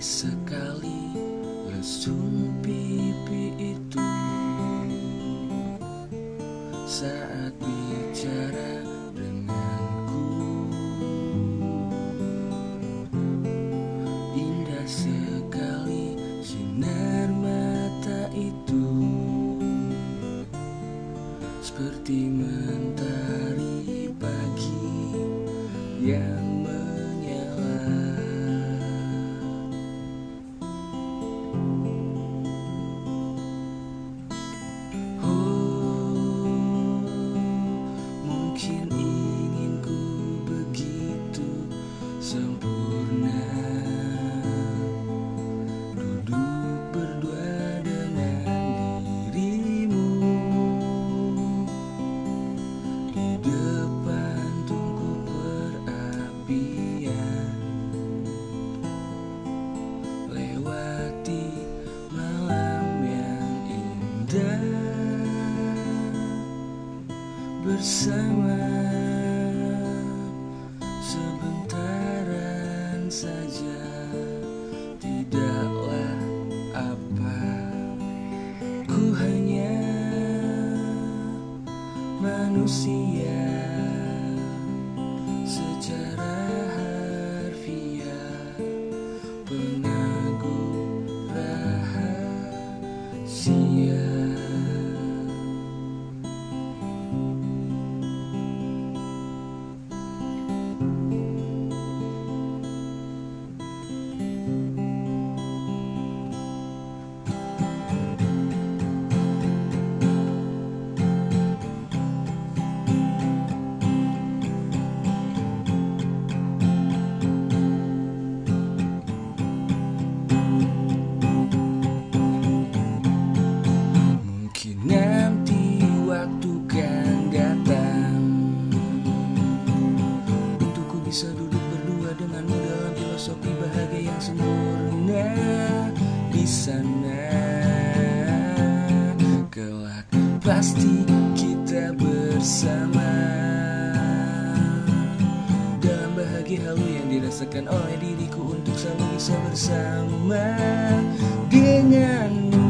sekali lesung pipi itu. Saat bicara denganku indah sekali sinar mata itu. Seperti mentari pagi yang indah bersama sebentaran saja. Tidaklah apa ku hanya manusia bisa duduk berdua denganmu dalam filosofi bahagia yang sempurna. Di sana Kelak pasti kita bersama. Dalam bahagia halu yang dirasakan oleh diriku Untuk selalu bisa bersama denganmu